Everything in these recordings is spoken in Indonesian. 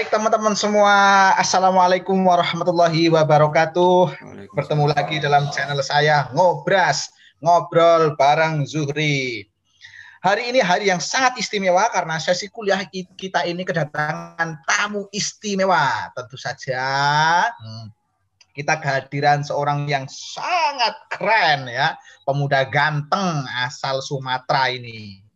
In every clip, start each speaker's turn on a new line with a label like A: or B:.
A: Baik teman-teman semua, Assalamualaikum warahmatullahi wabarakatuh. Bertemu lagi dalam channel saya Ngobras, Ngobrol bareng Zuhri. Hari ini hari yang sangat istimewa karena sesi kuliah kita ini kedatangan tamu istimewa. Tentu saja hmm, kita kehadiran seorang yang sangat keren ya, pemuda ganteng asal Sumatera ini.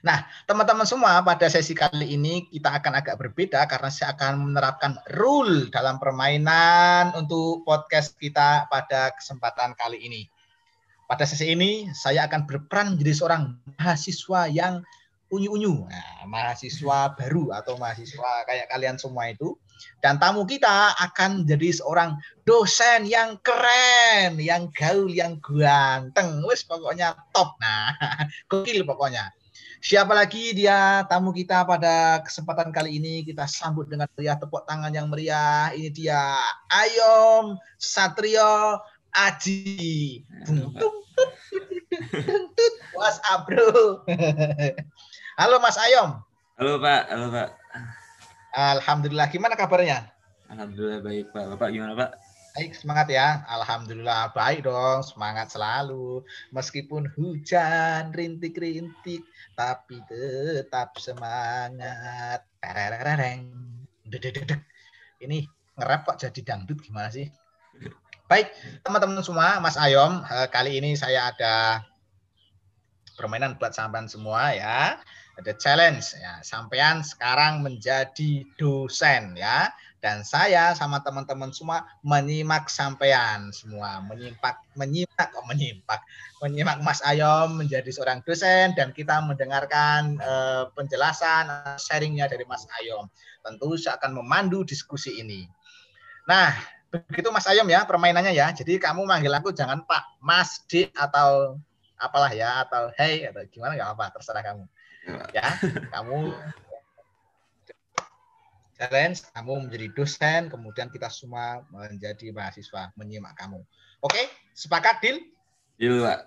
A: Nah, teman-teman semua, pada sesi kali ini kita akan agak berbeda karena saya akan menerapkan rule dalam permainan untuk podcast kita pada kesempatan kali ini. Pada sesi ini, saya akan berperan menjadi seorang mahasiswa yang unyu-unyu, nah, mahasiswa baru atau mahasiswa kayak kalian semua itu. Dan tamu kita akan menjadi seorang dosen yang keren, yang gaul, yang ganteng. Wes pokoknya top. Nah, gokil pokoknya. Siapa lagi dia tamu kita pada kesempatan kali ini kita sambut dengan meriah tepuk tangan yang meriah. Ini dia Ayom Satrio Aji. Was Abro. Halo Mas Ayom.
B: Halo Pak, halo Pak.
A: Alhamdulillah. Gimana kabarnya?
B: Alhamdulillah baik Pak. Bapak gimana Pak?
A: Baik, semangat ya. Alhamdulillah baik dong, semangat selalu. Meskipun hujan rintik-rintik, tapi tetap semangat. Ini ngerap kok jadi dangdut gimana sih? Baik, teman-teman semua, Mas Ayom, eh, kali ini saya ada permainan buat sampean semua ya. Ada challenge ya. Sampean sekarang menjadi dosen ya dan saya sama teman-teman semua menyimak sampean semua. Menyimak menyimak kok menyimak. Menyimak Mas Ayom menjadi seorang dosen dan kita mendengarkan uh, penjelasan sharingnya dari Mas Ayom. Tentu saya akan memandu diskusi ini. Nah begitu Mas Ayom ya permainannya ya. Jadi kamu manggil aku jangan Pak Mas D atau apalah ya atau Hey atau gimana nggak apa terserah kamu. Ya kamu challenge, kamu menjadi dosen, kemudian kita semua menjadi mahasiswa menyimak kamu. Oke, sepakat, Dil?
B: Deal, Pak.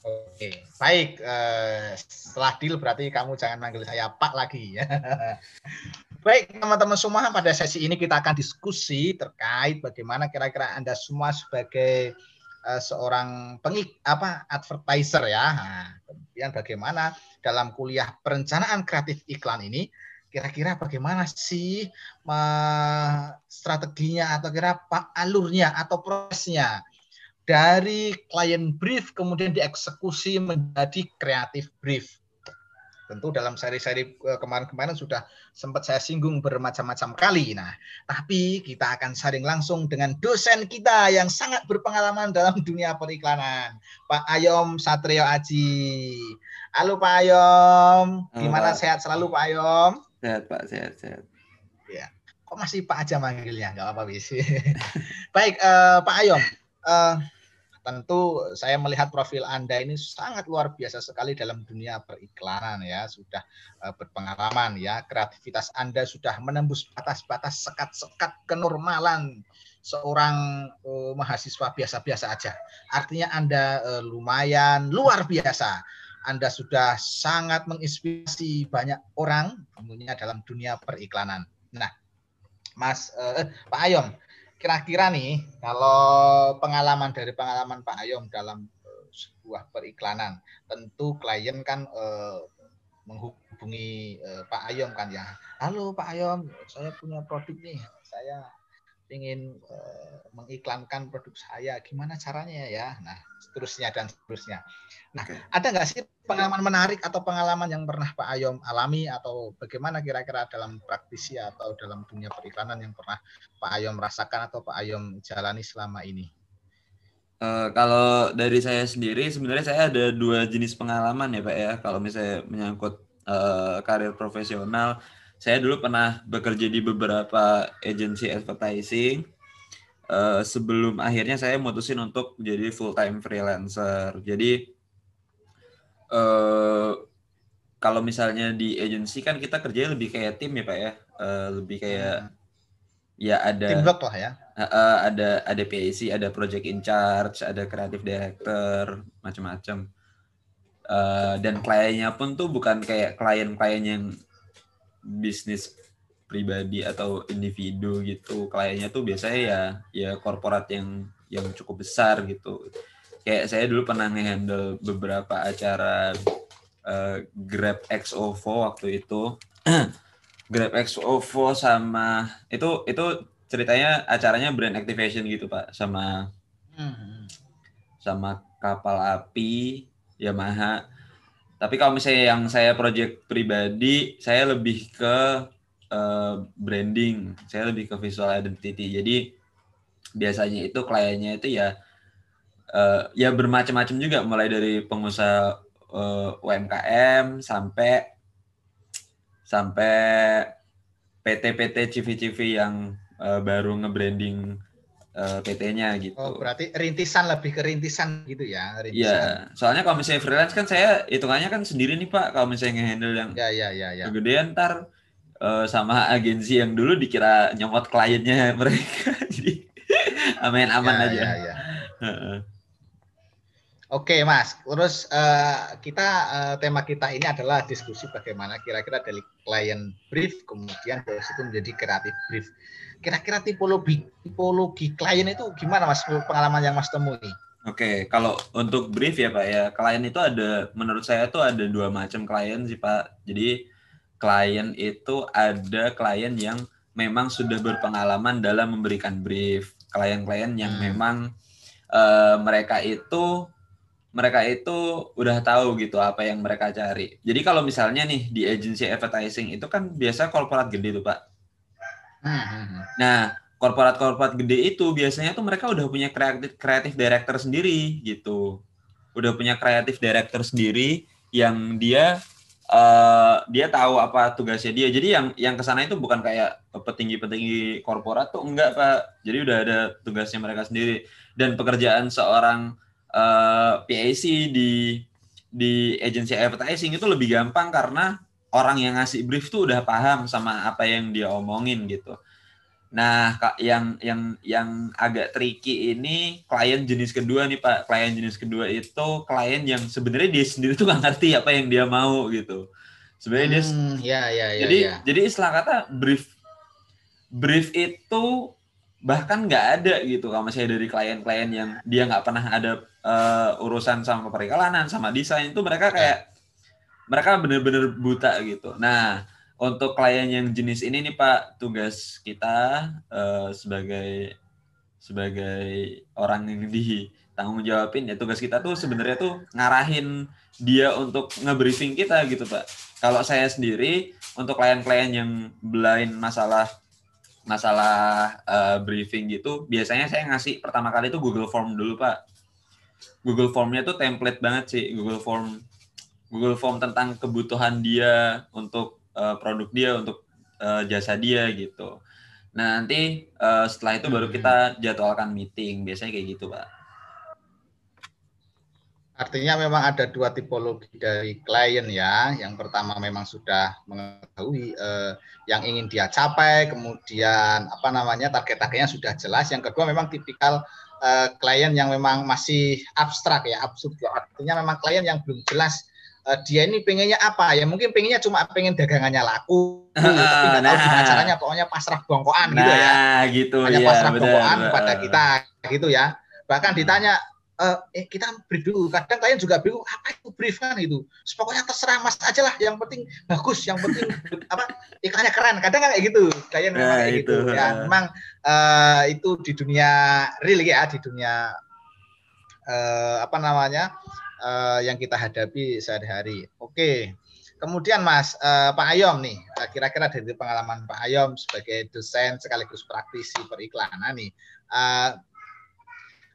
A: Oke, baik. Uh, setelah deal berarti kamu jangan manggil saya Pak lagi. ya. baik, teman-teman semua, pada sesi ini kita akan diskusi terkait bagaimana kira-kira Anda semua sebagai uh, seorang pengik apa advertiser ya. Nah, kemudian bagaimana dalam kuliah perencanaan kreatif iklan ini kira-kira bagaimana sih strateginya atau kira apa alurnya atau prosesnya dari klien brief kemudian dieksekusi menjadi kreatif brief. Tentu dalam seri-seri eh, kemarin-kemarin sudah sempat saya singgung bermacam-macam kali. Nah, tapi kita akan sharing langsung dengan dosen kita yang sangat berpengalaman dalam dunia periklanan, Pak Ayom Satrio Aji. Halo Pak Ayom, gimana Halo, sehat selalu Pak Ayom?
B: Sehat Pak, sehat, sehat.
A: Ya, kok masih Pak aja manggilnya? Gak apa-apa bis. Baik, uh, Pak Ayom. Uh, tentu saya melihat profil Anda ini sangat luar biasa sekali dalam dunia periklanan ya, sudah uh, berpengalaman ya, kreativitas Anda sudah menembus batas-batas sekat-sekat kenormalan seorang uh, mahasiswa biasa-biasa aja. Artinya Anda uh, lumayan luar biasa anda sudah sangat menginspirasi banyak orang tentunya dalam dunia periklanan. Nah, Mas eh, Pak Ayom, kira-kira nih kalau pengalaman dari pengalaman Pak Ayom dalam eh, sebuah periklanan, tentu klien kan eh, menghubungi eh, Pak Ayom kan ya. Halo Pak Ayom, saya punya produk nih, saya ingin uh, mengiklankan produk saya, gimana caranya ya? Nah, seterusnya dan seterusnya. Nah, okay. ada nggak sih pengalaman menarik atau pengalaman yang pernah Pak Ayom alami atau bagaimana kira-kira dalam praktisi atau dalam dunia periklanan yang pernah Pak Ayom rasakan atau Pak Ayom jalani selama ini?
B: Uh, kalau dari saya sendiri, sebenarnya saya ada dua jenis pengalaman ya Pak ya. Kalau misalnya menyangkut uh, karir profesional, saya dulu pernah bekerja di beberapa agensi advertising uh, sebelum akhirnya saya mutusin untuk jadi full time freelancer. Jadi uh, kalau misalnya di agensi kan kita kerja lebih kayak tim ya pak ya, uh, lebih kayak hmm. ya ada
A: teamwork lah ya.
B: Uh, ada ada PAC, ada project in charge, ada creative director, macam-macam. Uh, dan kliennya pun tuh bukan kayak klien-klien yang bisnis pribadi atau individu gitu. Kliennya tuh biasanya ya ya korporat yang yang cukup besar gitu. Kayak saya dulu pernah ngehandle beberapa acara uh, Grab X OVO waktu itu. Grab X OVO sama itu itu ceritanya acaranya brand activation gitu pak sama hmm. sama kapal api Yamaha tapi kalau misalnya yang saya project pribadi saya lebih ke uh, branding. Saya lebih ke visual identity. Jadi biasanya itu kliennya itu ya uh, ya bermacam-macam juga. Mulai dari pengusaha uh, eh, UMKM sampai sampai PT-PT CV-CV yang uh, baru nge-branding uh, PT-nya gitu.
A: Oh, berarti rintisan lebih ke rintisan gitu ya?
B: Iya, soalnya kalau misalnya freelance kan saya hitungannya kan sendiri nih Pak, kalau misalnya nge-handle yang
A: ya, ya, ya, ya.
B: kegedean ntar uh, sama agensi yang dulu dikira nyomot kliennya mereka, jadi aman-aman ya, aja. Ya, ya.
A: Oke Mas, terus uh, kita uh, tema kita ini adalah diskusi bagaimana kira-kira dari klien brief kemudian dari situ menjadi kreatif brief. Kira-kira tipologi tipologi klien itu gimana Mas pengalaman yang Mas temui?
B: Oke, kalau untuk brief ya Pak ya, klien itu ada menurut saya tuh ada dua macam klien sih Pak. Jadi klien itu ada klien yang memang sudah berpengalaman dalam memberikan brief, klien-klien yang hmm. memang uh, mereka itu mereka itu udah tahu gitu apa yang mereka cari. Jadi kalau misalnya nih di agency advertising itu kan biasa korporat gede tuh pak. Hmm, hmm, hmm. Nah korporat-korporat gede itu biasanya tuh mereka udah punya kreatif kreatif director sendiri gitu. Udah punya kreatif director sendiri yang dia uh, dia tahu apa tugasnya dia. Jadi yang yang ke sana itu bukan kayak petinggi-petinggi korporat tuh enggak pak. Jadi udah ada tugasnya mereka sendiri dan pekerjaan seorang uh, eh, PAC di di agency advertising itu lebih gampang karena orang yang ngasih brief tuh udah paham sama apa yang dia omongin gitu. Nah, yang yang yang agak tricky ini klien jenis kedua nih Pak. Klien jenis kedua itu klien yang sebenarnya dia sendiri tuh nggak ngerti apa yang dia mau gitu. Sebenarnya hmm, dia ya, ya, ya, jadi ya. jadi istilah kata brief brief itu bahkan nggak ada gitu kalau misalnya dari klien-klien yang dia nggak pernah ada uh, urusan sama periklanan sama desain itu mereka kayak mereka bener-bener buta gitu. Nah untuk klien yang jenis ini nih Pak tugas kita uh, sebagai sebagai orang yang di tanggung jawabin ya tugas kita tuh sebenarnya tuh ngarahin dia untuk ngebriefing kita gitu Pak. Kalau saya sendiri untuk klien-klien yang blind masalah masalah uh, briefing gitu, biasanya saya ngasih pertama kali itu Google Form dulu pak. Google Formnya tuh template banget sih Google Form. Google Form tentang kebutuhan dia untuk uh, produk dia, untuk uh, jasa dia gitu. Nah nanti uh, setelah itu baru kita jadwalkan meeting, biasanya kayak gitu pak.
A: Artinya memang ada dua tipologi dari klien ya. Yang pertama memang sudah mengetahui eh, yang ingin dia capai, kemudian apa namanya target-targetnya sudah jelas. Yang kedua memang tipikal eh, klien yang memang masih abstrak ya, absurd. Ya. Artinya memang klien yang belum jelas eh, dia ini pengennya apa ya? Mungkin pengennya cuma pengen dagangannya laku, tapi nggak nah. tahu gimana caranya. Pokoknya pasrah bongkoan
B: nah,
A: gitu ya.
B: gitu.
A: Hanya ya, pasrah bongkoan kepada kita gitu ya. Bahkan ditanya uh, eh kita brief dulu. Kadang kalian juga bingung apa itu brief kan itu. Pokoknya terserah Mas aja lah. Yang penting bagus, yang penting apa iklannya keren. Kadang kan kayak gitu. Kalian memang nah, kayak gitu. Ya memang uh, itu di dunia real ya, di dunia uh, apa namanya uh, yang kita hadapi sehari-hari. Oke. Kemudian Mas uh, Pak Ayom nih, kira-kira dari pengalaman Pak Ayom sebagai dosen sekaligus praktisi periklanan nih, uh,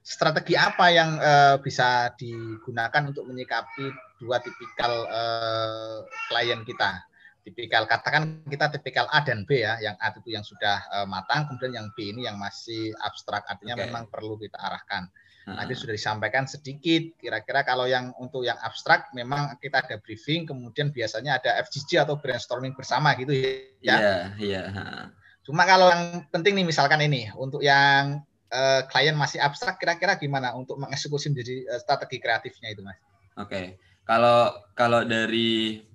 A: strategi apa yang uh, bisa digunakan untuk menyikapi dua tipikal uh, klien kita? Tipikal katakan kita tipikal A dan B ya, yang A itu yang sudah uh, matang, kemudian yang B ini yang masih abstrak, artinya okay. memang perlu kita arahkan. Nanti sudah disampaikan sedikit, kira-kira kalau yang untuk yang abstrak memang kita ada briefing, kemudian biasanya ada FGG atau brainstorming bersama gitu ya. Iya,
B: yeah, iya. Yeah.
A: Cuma kalau yang penting nih misalkan ini untuk yang uh, klien masih abstrak, kira-kira gimana untuk mengeksekusi menjadi uh, strategi kreatifnya itu, Mas?
B: Oke, okay. kalau kalau dari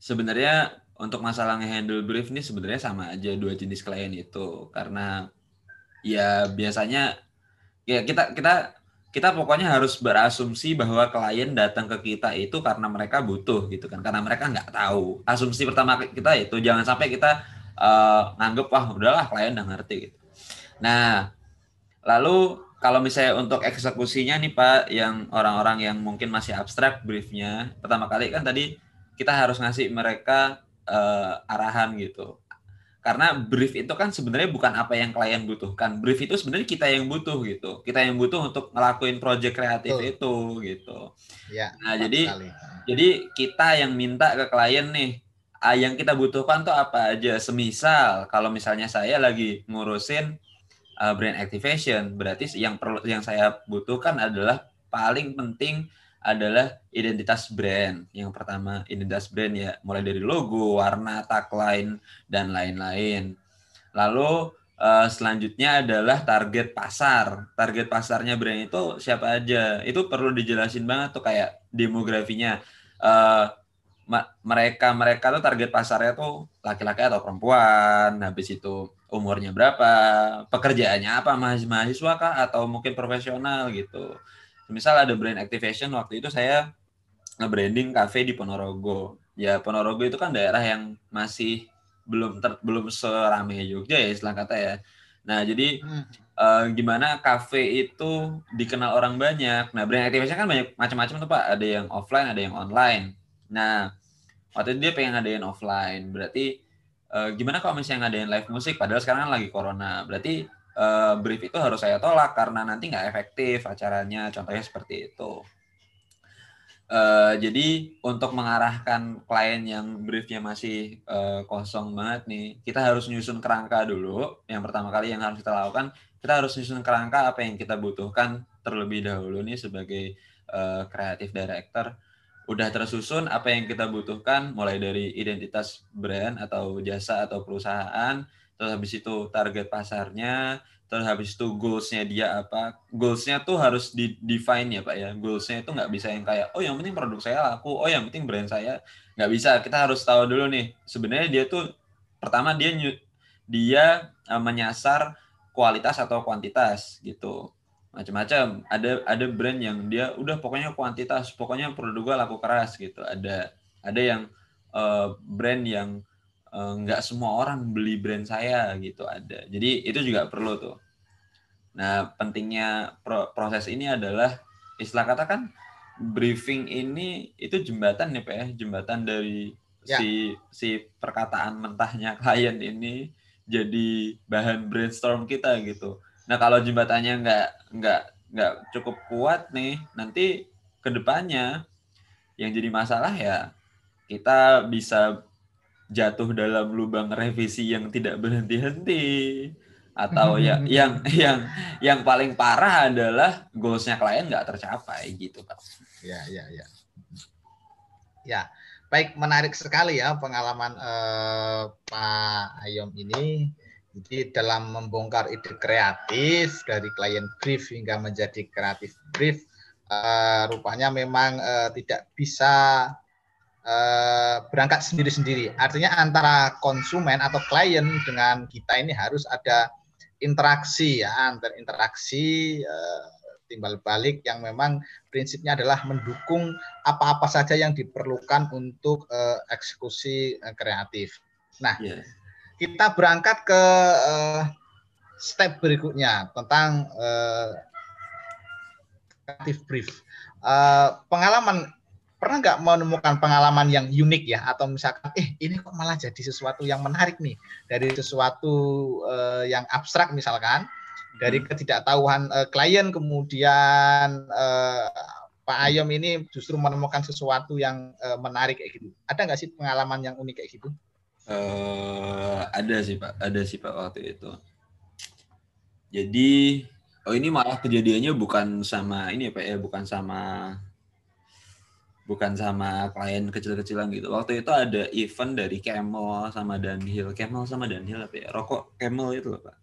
B: sebenarnya untuk masalah nge-handle brief ini sebenarnya sama aja dua jenis klien itu karena ya biasanya ya kita kita kita pokoknya harus berasumsi bahwa klien datang ke kita itu karena mereka butuh gitu kan karena mereka nggak tahu asumsi pertama kita itu jangan sampai kita uh, nganggep wah udahlah klien udah ngerti gitu nah lalu kalau misalnya untuk eksekusinya nih Pak, yang orang-orang yang mungkin masih abstrak briefnya, pertama kali kan tadi kita harus ngasih mereka uh, arahan gitu. Karena brief itu kan sebenarnya bukan apa yang klien butuhkan. Brief itu sebenarnya kita yang butuh gitu. Kita yang butuh untuk ngelakuin project kreatif Betul. itu gitu. Ya, nah, jadi sekali. jadi kita yang minta ke klien nih, ah, yang kita butuhkan tuh apa aja. Semisal kalau misalnya saya lagi ngurusin uh, brand activation berarti yang perlu yang saya butuhkan adalah paling penting adalah identitas brand. Yang pertama identitas brand ya mulai dari logo, warna, tagline dan lain-lain. Lalu uh, selanjutnya adalah target pasar. Target pasarnya brand itu siapa aja? Itu perlu dijelasin banget tuh kayak demografinya. Uh, mereka mereka tuh target pasarnya tuh laki-laki atau perempuan habis itu umurnya berapa pekerjaannya apa mahasiswa kah atau mungkin profesional gitu misal ada brand activation waktu itu saya nge-branding cafe di Ponorogo. Ya Ponorogo itu kan daerah yang masih belum ter, belum serame Jogja ya istilah kata ya. Nah jadi hmm. uh, gimana cafe itu dikenal orang banyak? Nah brand activation kan banyak macam-macam tuh pak. Ada yang offline ada yang online. Nah waktu itu dia pengen ngadain offline. Berarti uh, gimana kalau misalnya ngadain live musik? Padahal sekarang kan lagi corona. Berarti uh, brief itu harus saya tolak karena nanti nggak efektif acaranya contohnya seperti itu Uh, jadi untuk mengarahkan klien yang briefnya masih uh, kosong banget nih, kita harus nyusun kerangka dulu. Yang pertama kali yang harus kita lakukan, kita harus nyusun kerangka apa yang kita butuhkan terlebih dahulu nih sebagai kreatif uh, director udah tersusun apa yang kita butuhkan mulai dari identitas brand atau jasa atau perusahaan terus habis itu target pasarnya terus habis itu goalsnya dia apa. Goalsnya tuh harus di define ya pak ya. Goalsnya itu nggak bisa yang kayak oh yang penting produk saya laku. Oh yang penting brand saya. Nggak bisa. Kita harus tahu dulu nih sebenarnya dia tuh pertama dia dia uh, menyasar kualitas atau kuantitas gitu. Macam-macam ada ada brand yang dia udah pokoknya kuantitas. Pokoknya produk gue laku keras gitu. Ada ada yang uh, brand yang nggak semua orang beli brand saya gitu ada. Jadi itu juga perlu tuh. Nah pentingnya pro proses ini adalah istilah kata kan briefing ini itu jembatan nih pak ya? Jembatan dari ya. si si perkataan mentahnya klien ini jadi bahan brainstorm kita gitu. Nah kalau jembatannya nggak nggak nggak cukup kuat nih, nanti ke depannya yang jadi masalah ya kita bisa jatuh dalam lubang revisi yang tidak berhenti-henti atau ya yang yang yang paling parah adalah goalsnya klien nggak tercapai gitu pak.
A: Ya ya ya. Ya baik menarik sekali ya pengalaman eh, Pak Ayom ini jadi dalam membongkar ide kreatif dari klien brief hingga menjadi kreatif brief, uh, rupanya memang uh, tidak bisa uh, berangkat sendiri-sendiri. Artinya antara konsumen atau klien dengan kita ini harus ada interaksi ya, antar interaksi uh, timbal balik yang memang prinsipnya adalah mendukung apa-apa saja yang diperlukan untuk uh, eksekusi uh, kreatif. Nah, yeah kita berangkat ke uh, step berikutnya tentang uh, kreatif brief. Uh, pengalaman pernah nggak menemukan pengalaman yang unik ya atau misalkan eh ini kok malah jadi sesuatu yang menarik nih dari sesuatu uh, yang abstrak misalkan dari hmm. ketidaktahuan uh, klien kemudian uh, Pak Ayom ini justru menemukan sesuatu yang uh, menarik kayak gitu. Ada nggak sih pengalaman yang unik kayak gitu?
B: Uh, ada sih pak, ada sih pak waktu itu. Jadi, oh ini malah kejadiannya bukan sama ini ya pak ya, bukan sama bukan sama klien kecil-kecilan gitu. Waktu itu ada event dari Camel sama Dunhill. Camel sama Dunhill apa ya? Rokok Camel itu loh pak.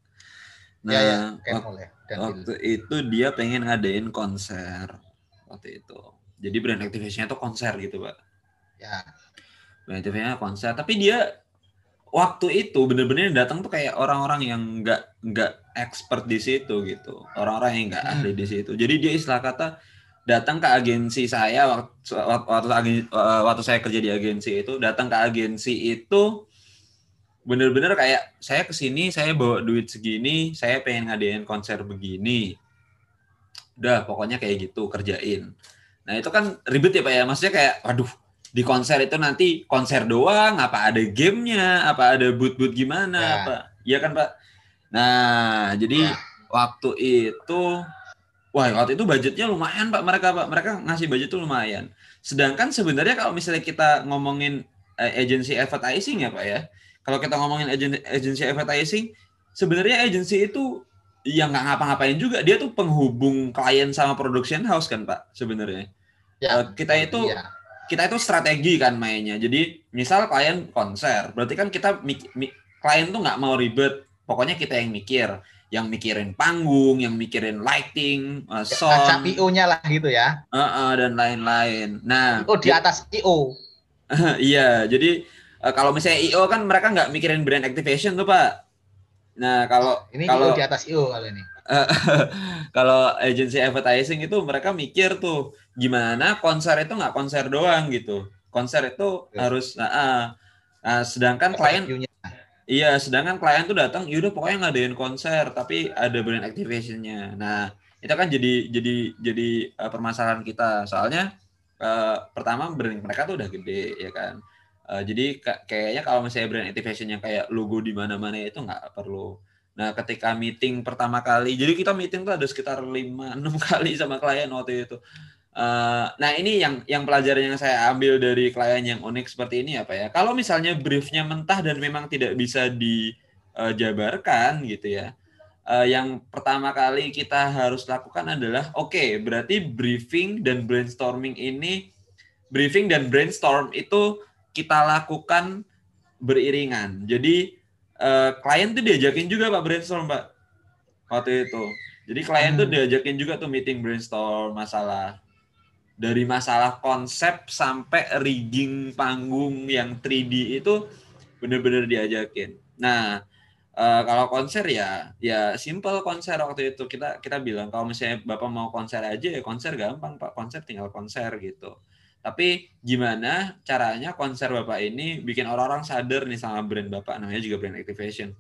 B: Nah, ya, ya, Camel ya. Waktu itu dia pengen ngadain konser waktu itu. Jadi brand activation-nya tuh konser gitu pak. Ya brand activation konser tapi dia waktu itu bener-bener datang tuh kayak orang-orang yang nggak nggak expert di situ gitu orang-orang yang nggak ahli di situ jadi dia istilah kata datang ke agensi saya waktu waktu waktu saya kerja di agensi itu datang ke agensi itu bener-bener kayak saya ke sini saya bawa duit segini saya pengen ngadain konser begini. Udah pokoknya kayak gitu kerjain. Nah itu kan ribet ya pak ya? Maksudnya kayak waduh di konser itu nanti konser doang apa ada gamenya apa ada boot-boot gimana ya. apa? Iya kan pak? Nah jadi ya. waktu itu wah waktu itu budgetnya lumayan pak mereka pak mereka ngasih budget tuh lumayan sedangkan sebenarnya kalau misalnya kita ngomongin eh, agency advertising ya pak ya kalau kita ngomongin agensi advertising, sebenarnya agensi itu yang nggak ngapa-ngapain juga. Dia tuh penghubung klien sama production house kan, Pak, sebenarnya. Ya, uh, kita itu iya. kita itu strategi kan mainnya. Jadi misal klien konser, berarti kan kita klien tuh nggak mau ribet. Pokoknya kita yang mikir, yang mikirin panggung, yang mikirin lighting, uh, sound,
A: PO-nya lah gitu ya.
B: Uh, uh, dan lain-lain. Nah,
A: oh di atas IO.
B: iya, jadi uh, kalau misalnya IO kan mereka nggak mikirin brand activation tuh pak. Nah kalau
A: ini kalau di atas IO kalau ini.
B: kalau agency advertising itu mereka mikir tuh gimana konser itu nggak konser doang gitu. Konser itu ya. harus nah, uh, nah sedangkan klien Iya, sedangkan klien tuh datang, yaudah pokoknya ngadain konser, tapi ada brand activationnya. Nah, itu kan jadi jadi jadi uh, permasalahan kita. Soalnya uh, pertama brand mereka tuh udah gede, ya kan. Uh, jadi kayaknya kalau misalnya brand activation kayak logo di mana-mana itu nggak perlu. Nah, ketika meeting pertama kali, jadi kita meeting tuh ada sekitar 5 6 kali sama klien waktu itu. Uh, nah, ini yang yang pelajaran yang saya ambil dari klien yang unik seperti ini apa ya? Kalau misalnya briefnya mentah dan memang tidak bisa dijabarkan gitu ya. Uh, yang pertama kali kita harus lakukan adalah oke, okay, berarti briefing dan brainstorming ini briefing dan brainstorm itu kita lakukan beriringan. Jadi uh, klien tuh diajakin juga Pak brainstorm Pak waktu itu. Jadi klien hmm. tuh diajakin juga tuh meeting brainstorm masalah dari masalah konsep sampai rigging panggung yang 3D itu bener-bener diajakin. Nah, uh, kalau konser ya ya simple konser waktu itu kita kita bilang kalau misalnya Bapak mau konser aja ya konser gampang Pak, konser tinggal konser gitu. Tapi gimana caranya konser Bapak ini bikin orang-orang sadar nih sama brand Bapak namanya juga brand activation.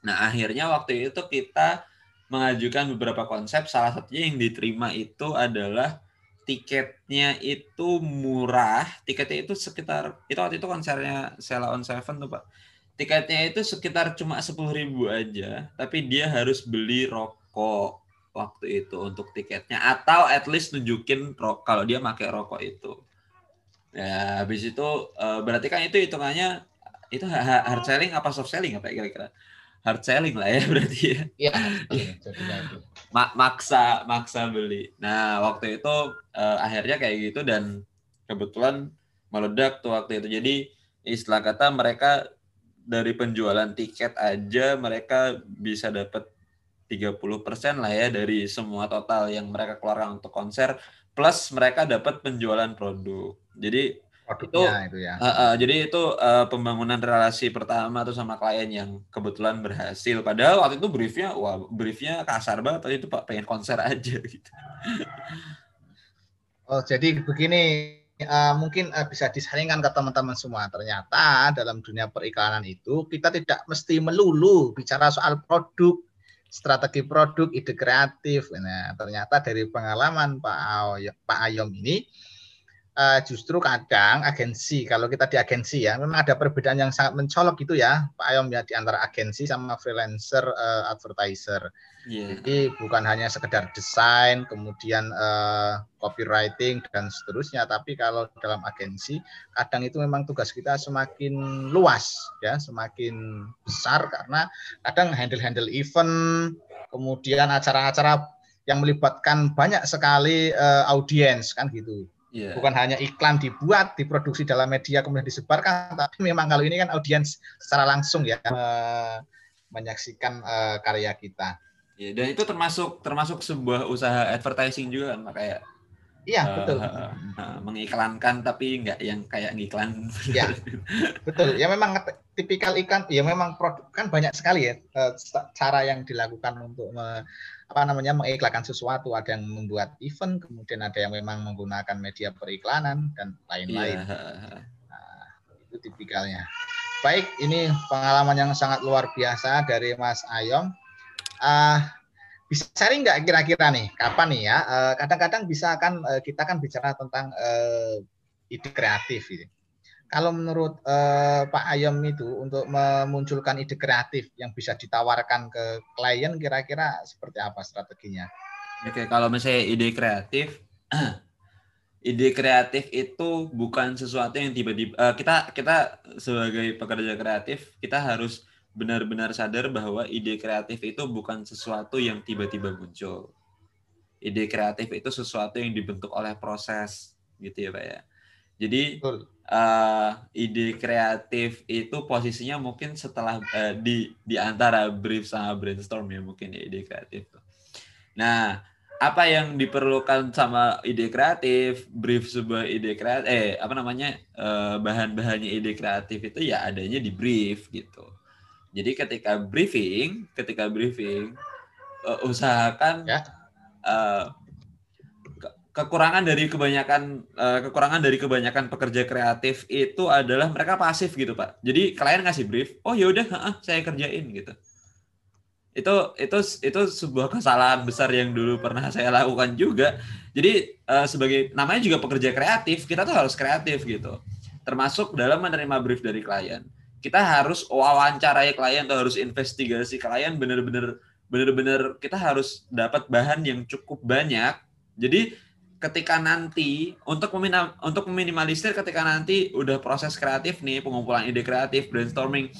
B: Nah, akhirnya waktu itu kita mengajukan beberapa konsep. Salah satunya yang diterima itu adalah tiketnya itu murah. Tiketnya itu sekitar itu waktu itu konsernya Sela on Seven tuh, Pak. Tiketnya itu sekitar cuma sepuluh ribu aja, tapi dia harus beli rokok waktu itu untuk tiketnya atau at least nunjukin rok kalau dia pakai rokok itu ya habis itu uh, berarti kan itu hitungannya itu hard selling apa soft selling apa kira-kira hard selling lah ya berarti ya. Iya. Mak maksa maksa beli. Nah waktu itu uh, akhirnya kayak gitu dan kebetulan meledak tuh waktu itu. Jadi istilah kata mereka dari penjualan tiket aja mereka bisa dapat 30% lah ya dari semua total yang mereka keluarkan untuk konser plus mereka dapat penjualan produk. Jadi itu, itu ya. Uh, uh, jadi itu uh, pembangunan relasi pertama tuh sama klien yang kebetulan berhasil. Padahal waktu itu briefnya, wah briefnya kasar banget. Tadi itu pak pengen konser aja gitu.
A: Oh jadi begini, uh, mungkin uh, bisa disaringkan ke teman-teman semua. Ternyata dalam dunia periklanan itu kita tidak mesti melulu bicara soal produk strategi produk, ide kreatif. Nah, ternyata dari pengalaman Pak Ayom, Pak Ayom ini uh, justru kadang agensi kalau kita di agensi ya memang ada perbedaan yang sangat mencolok gitu ya Pak Ayom ya di antara agensi sama freelancer uh, advertiser. Yeah. Jadi bukan hanya sekedar desain, kemudian uh, copywriting dan seterusnya, tapi kalau dalam agensi kadang itu memang tugas kita semakin luas ya, semakin besar karena kadang handle-handle event, kemudian acara-acara yang melibatkan banyak sekali uh, audiens kan gitu. Yeah. Bukan hanya iklan dibuat, diproduksi dalam media kemudian disebarkan, tapi memang kalau ini kan audiens secara langsung ya menyaksikan uh, karya kita.
B: Ya, dan itu termasuk termasuk sebuah usaha advertising juga kan kayak
A: Iya uh, betul.
B: Uh, uh, mengiklankan tapi nggak yang kayak ngiklan.
A: Iya betul. Ya memang tipikal ikan. Ya memang produk kan banyak sekali ya cara yang dilakukan untuk me, apa namanya mengiklankan sesuatu. Ada yang membuat event, kemudian ada yang memang menggunakan media periklanan dan lain-lain. Yeah. Nah, itu tipikalnya. Baik, ini pengalaman yang sangat luar biasa dari Mas Ayom. Uh, bisa sharing nggak kira-kira nih kapan nih ya? Uh, kadang-kadang bisa kan uh, kita kan bicara tentang uh, ide kreatif gitu. Kalau menurut uh, Pak Ayom itu untuk memunculkan ide kreatif yang bisa ditawarkan ke klien kira-kira seperti apa strateginya?
B: Oke, kalau misalnya ide kreatif ide kreatif itu bukan sesuatu yang tiba-tiba uh, kita kita sebagai pekerja kreatif kita harus benar-benar sadar bahwa ide kreatif itu bukan sesuatu yang tiba-tiba muncul. Ide kreatif itu sesuatu yang dibentuk oleh proses gitu ya Pak ya. Jadi uh, ide kreatif itu posisinya mungkin setelah uh, di di antara brief sama brainstorm ya mungkin ya ide kreatif. Nah, apa yang diperlukan sama ide kreatif, brief sebuah ide kreatif, eh apa namanya eh, bahan-bahannya ide kreatif itu ya adanya di brief gitu. Jadi ketika briefing, ketika briefing uh, usahakan ya. uh, kekurangan dari kebanyakan uh, kekurangan dari kebanyakan pekerja kreatif itu adalah mereka pasif gitu pak. Jadi klien ngasih brief, oh ya udah, saya kerjain gitu. Itu itu itu sebuah kesalahan besar yang dulu pernah saya lakukan juga. Jadi uh, sebagai namanya juga pekerja kreatif kita tuh harus kreatif gitu. Termasuk dalam menerima brief dari klien. Kita harus wawancarai klien atau harus investigasi klien bener-bener bener-bener kita harus dapat bahan yang cukup banyak. Jadi ketika nanti untuk meminim, untuk meminimalisir ketika nanti udah proses kreatif nih pengumpulan ide kreatif brainstorming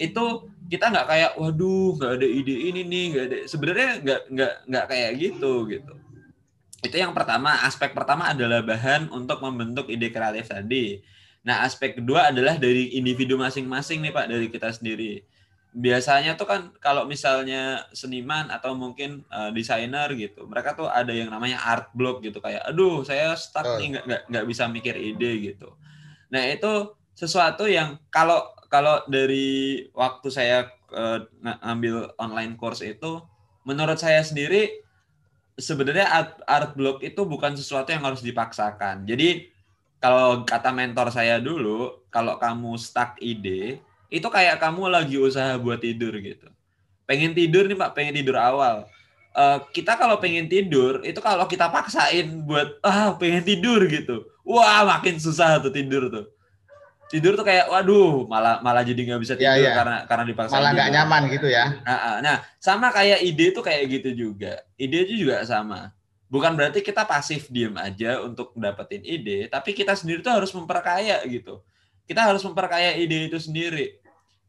B: itu kita nggak kayak waduh nggak ada ide ini nih nggak ada sebenarnya nggak nggak nggak kayak gitu gitu. Itu yang pertama. Aspek pertama adalah bahan untuk membentuk ide kreatif tadi. Nah aspek kedua adalah dari individu masing-masing nih pak dari kita sendiri biasanya tuh kan kalau misalnya seniman atau mungkin uh, desainer gitu mereka tuh ada yang namanya art block gitu kayak aduh saya stuck nih nggak nggak bisa mikir ide gitu nah itu sesuatu yang kalau kalau dari waktu saya uh, ngambil online course itu, menurut saya sendiri sebenarnya art, art block itu bukan sesuatu yang harus dipaksakan. Jadi kalau kata mentor saya dulu, kalau kamu stuck ide, itu kayak kamu lagi usaha buat tidur gitu. Pengen tidur nih Pak, pengen tidur awal. Uh, kita kalau pengen tidur, itu kalau kita paksain buat ah pengen tidur gitu. Wah, makin susah tuh tidur tuh. Tidur tuh kayak waduh malah malah jadi nggak bisa iya, tidur ya, ya. karena karena dipaksa
A: malah nggak nyaman gitu ya.
B: Nah, nah sama kayak ide tuh kayak gitu juga. Ide itu juga sama. Bukan berarti kita pasif diem aja untuk dapetin ide tapi kita sendiri tuh harus memperkaya gitu. Kita harus memperkaya ide itu sendiri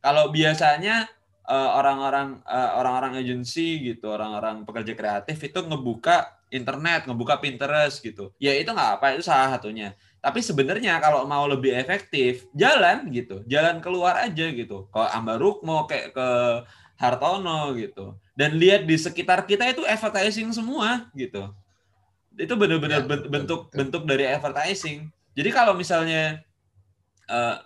B: kalau biasanya eh, orang-orang uh, orang-orang agensi gitu orang-orang pekerja kreatif itu ngebuka internet ngebuka Pinterest gitu ya itu nggak apa itu salah satunya tapi sebenarnya kalau mau lebih efektif, jalan gitu, jalan keluar aja gitu. Ke Ambaruk mau kayak ke Hartono gitu. Dan lihat di sekitar kita itu advertising semua gitu. Itu benar-benar ya, bentuk betul. bentuk dari advertising. Jadi kalau misalnya uh,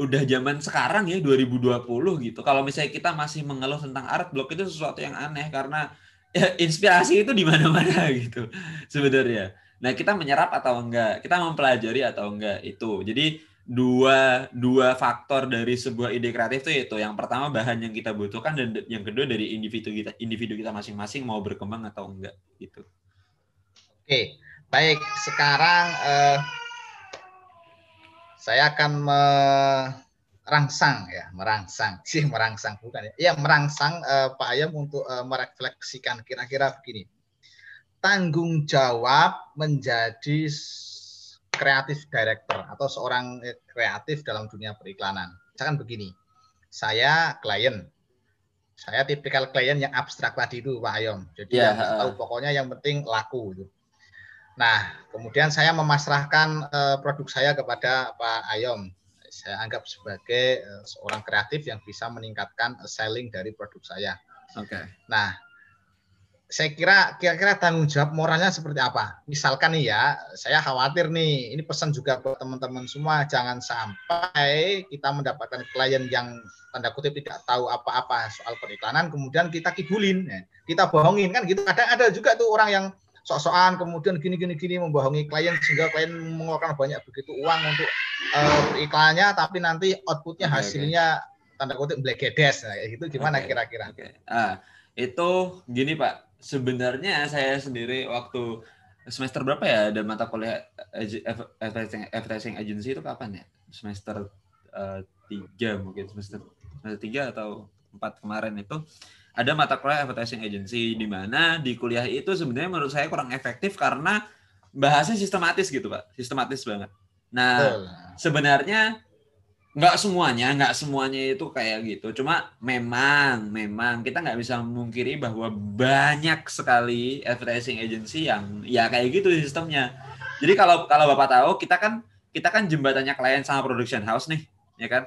B: udah zaman sekarang ya 2020 gitu. Kalau misalnya kita masih mengeluh tentang art block itu sesuatu yang aneh karena ya, inspirasi itu di mana-mana gitu sebenarnya. Nah, kita menyerap atau enggak, kita mempelajari atau enggak itu. Jadi dua dua faktor dari sebuah ide kreatif itu itu yang pertama bahan yang kita butuhkan dan yang kedua dari individu kita individu kita masing-masing mau berkembang atau enggak gitu.
A: Oke, baik. Sekarang eh, saya akan merangsang ya, merangsang sih merangsang bukan ya, ya merangsang eh, Pak Ayam untuk eh, merefleksikan kira-kira begini tanggung jawab menjadi kreatif director atau seorang kreatif dalam dunia periklanan. Misalkan begini, saya klien, saya tipikal klien yang abstrak tadi itu Pak Ayom. Jadi yeah, yang tahu pokoknya yang penting laku itu. Nah, kemudian saya memasrahkan uh, produk saya kepada Pak Ayom. Saya anggap sebagai uh, seorang kreatif yang bisa meningkatkan selling dari produk saya.
B: Oke. Okay.
A: Nah, saya kira kira-kira tanggung jawab moralnya seperti apa? Misalkan nih ya, saya khawatir nih, ini pesan juga buat teman-teman semua, jangan sampai kita mendapatkan klien yang tanda kutip tidak tahu apa-apa soal periklanan, kemudian kita kibulin, ya. kita bohongin kan gitu. Kadang ada juga tuh orang yang sok-sokan kemudian gini-gini gini membohongi klien sehingga klien mengeluarkan banyak begitu uang untuk uh, iklannya, tapi nanti outputnya hasilnya tanda kutip black gedes, nah, itu gimana kira-kira?
B: Okay, okay. Ah, itu gini Pak sebenarnya saya sendiri waktu semester berapa ya ada mata kuliah advertising, advertising agency itu kapan ya? Semester uh, tiga mungkin semester semester tiga atau empat kemarin itu ada mata kuliah advertising agency di mana di kuliah itu sebenarnya menurut saya kurang efektif karena bahasnya sistematis gitu pak, sistematis banget. Nah sebenarnya nggak semuanya nggak semuanya itu kayak gitu. Cuma memang memang kita nggak bisa memungkiri bahwa banyak sekali advertising agency yang ya kayak gitu sistemnya. Jadi kalau kalau bapak tahu kita kan kita kan jembatannya klien sama production house nih ya kan?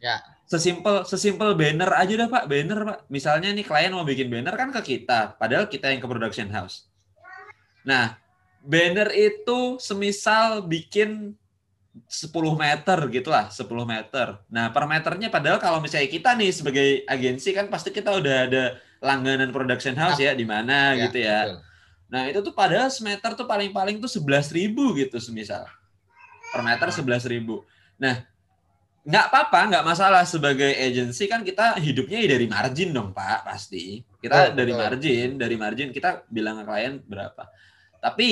A: Ya
B: sesimpel sesimpel banner aja dah pak banner pak misalnya nih klien mau bikin banner kan ke kita padahal kita yang ke production house nah banner itu semisal bikin 10 meter gitu lah, 10 meter. Nah, per meternya padahal kalau misalnya kita nih sebagai agensi kan pasti kita udah ada langganan production house ya di mana ya, gitu ya. Betul. Nah, itu tuh padahal semeter tuh paling-paling tuh 11 ribu gitu semisal. Per meter 11 ribu. Nah, nggak apa-apa, nggak masalah sebagai agensi kan kita hidupnya ya dari margin dong Pak, pasti. Kita oh, dari betul. margin, dari margin kita bilang ke klien berapa. Tapi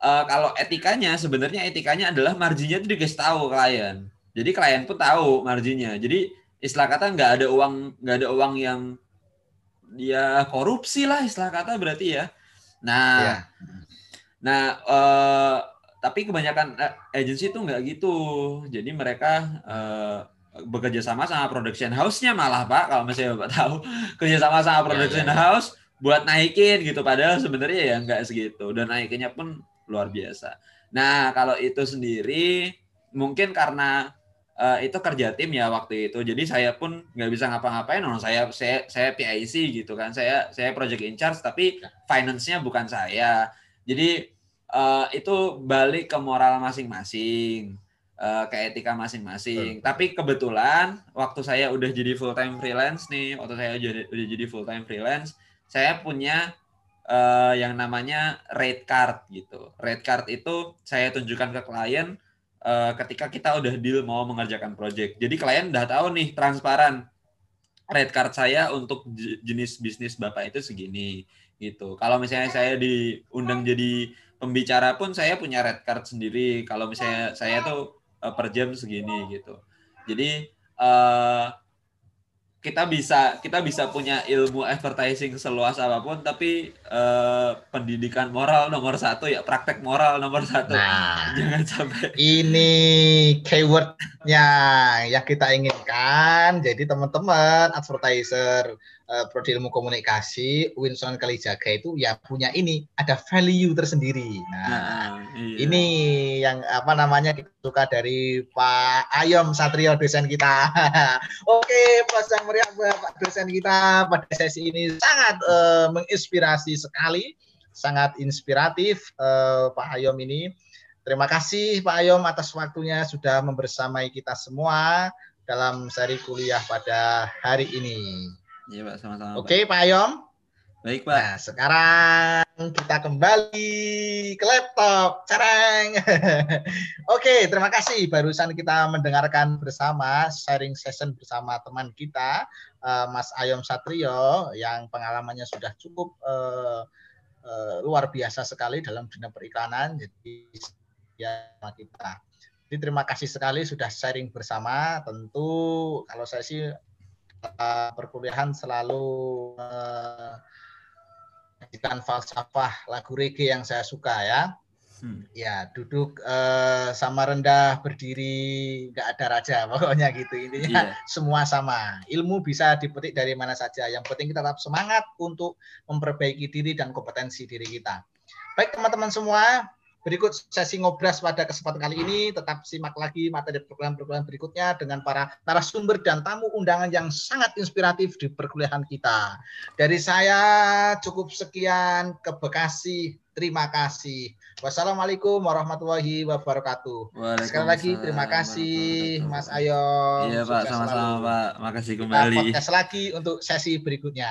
B: uh, kalau etikanya sebenarnya etikanya adalah marginnya itu dikasih tahu klien. Jadi klien pun tahu marginnya. Jadi istilah kata nggak ada uang nggak ada uang yang dia korupsi lah istilah kata berarti ya. Nah, ya. nah uh, tapi kebanyakan uh, agensi itu nggak gitu. Jadi mereka uh, bekerja sama sama production house-nya malah Pak kalau misalnya Bapak tahu kerja sama sama iya, production ya, ya. house buat naikin gitu padahal sebenarnya ya nggak segitu dan naikinnya pun luar biasa. Nah, kalau itu sendiri mungkin karena uh, itu kerja tim ya waktu itu. Jadi saya pun nggak bisa ngapa-ngapain. No, saya saya saya PIC gitu kan. Saya saya project in charge tapi finance-nya bukan saya. Jadi uh, itu balik ke moral masing-masing. Uh, ke etika masing-masing. Tapi kebetulan waktu saya udah jadi full time freelance nih, waktu saya jadi udah jadi full time freelance, saya punya uh, yang namanya rate card gitu. Rate card itu saya tunjukkan ke klien uh, ketika kita udah deal mau mengerjakan project. Jadi klien udah tahu nih transparan rate card saya untuk jenis bisnis Bapak itu segini gitu. Kalau misalnya saya diundang jadi pembicara pun saya punya rate card sendiri. Kalau misalnya saya tuh uh, per jam segini gitu. Jadi uh, kita bisa kita bisa punya ilmu advertising seluas apa pun tapi uh, pendidikan moral nomor satu ya praktek moral nomor satu
A: nah, jangan sampai ini keywordnya yang kita inginkan jadi teman-teman advertiser uh, prodi ilmu komunikasi Winston Kalijaga itu ya punya ini ada value tersendiri. Nah, nah iya. ini yang apa namanya kita suka dari Pak Ayom Satrio dosen kita. Oke, pasang meriah Pak dosen kita pada sesi ini sangat uh, menginspirasi sekali, sangat inspiratif uh, Pak Ayom ini. Terima kasih Pak Ayom atas waktunya sudah membersamai kita semua dalam seri kuliah pada hari ini.
B: Iya Pak, sama-sama.
A: Oke Pak Ayom.
B: Baik Pak.
A: Nah, sekarang kita kembali ke laptop. Careng. Oke, terima kasih. Barusan kita mendengarkan bersama sharing session bersama teman kita uh, Mas Ayom Satrio yang pengalamannya sudah cukup uh, uh, luar biasa sekali dalam dunia periklanan. Jadi ya kita. Jadi terima kasih sekali sudah sharing bersama. Tentu kalau saya sih perkuliahan selalu uh, falsafah lagu reggae yang saya suka ya. Hmm. Ya, duduk uh, sama rendah, berdiri, nggak ada raja, pokoknya gitu. Intinya yeah. semua sama. Ilmu bisa dipetik dari mana saja. Yang penting kita tetap semangat untuk memperbaiki diri dan kompetensi diri kita. Baik teman-teman semua, berikut sesi ngobras pada kesempatan kali ini. Tetap simak lagi materi program-program berikutnya dengan para narasumber dan tamu undangan yang sangat inspiratif di perkuliahan kita. Dari saya cukup sekian ke Bekasi. Terima kasih. Wassalamualaikum warahmatullahi wabarakatuh. Sekali lagi terima kasih Mas Ayo.
B: Iya Pak, sama-sama Pak. Makasih kembali.
A: Kita podcast lagi untuk sesi berikutnya.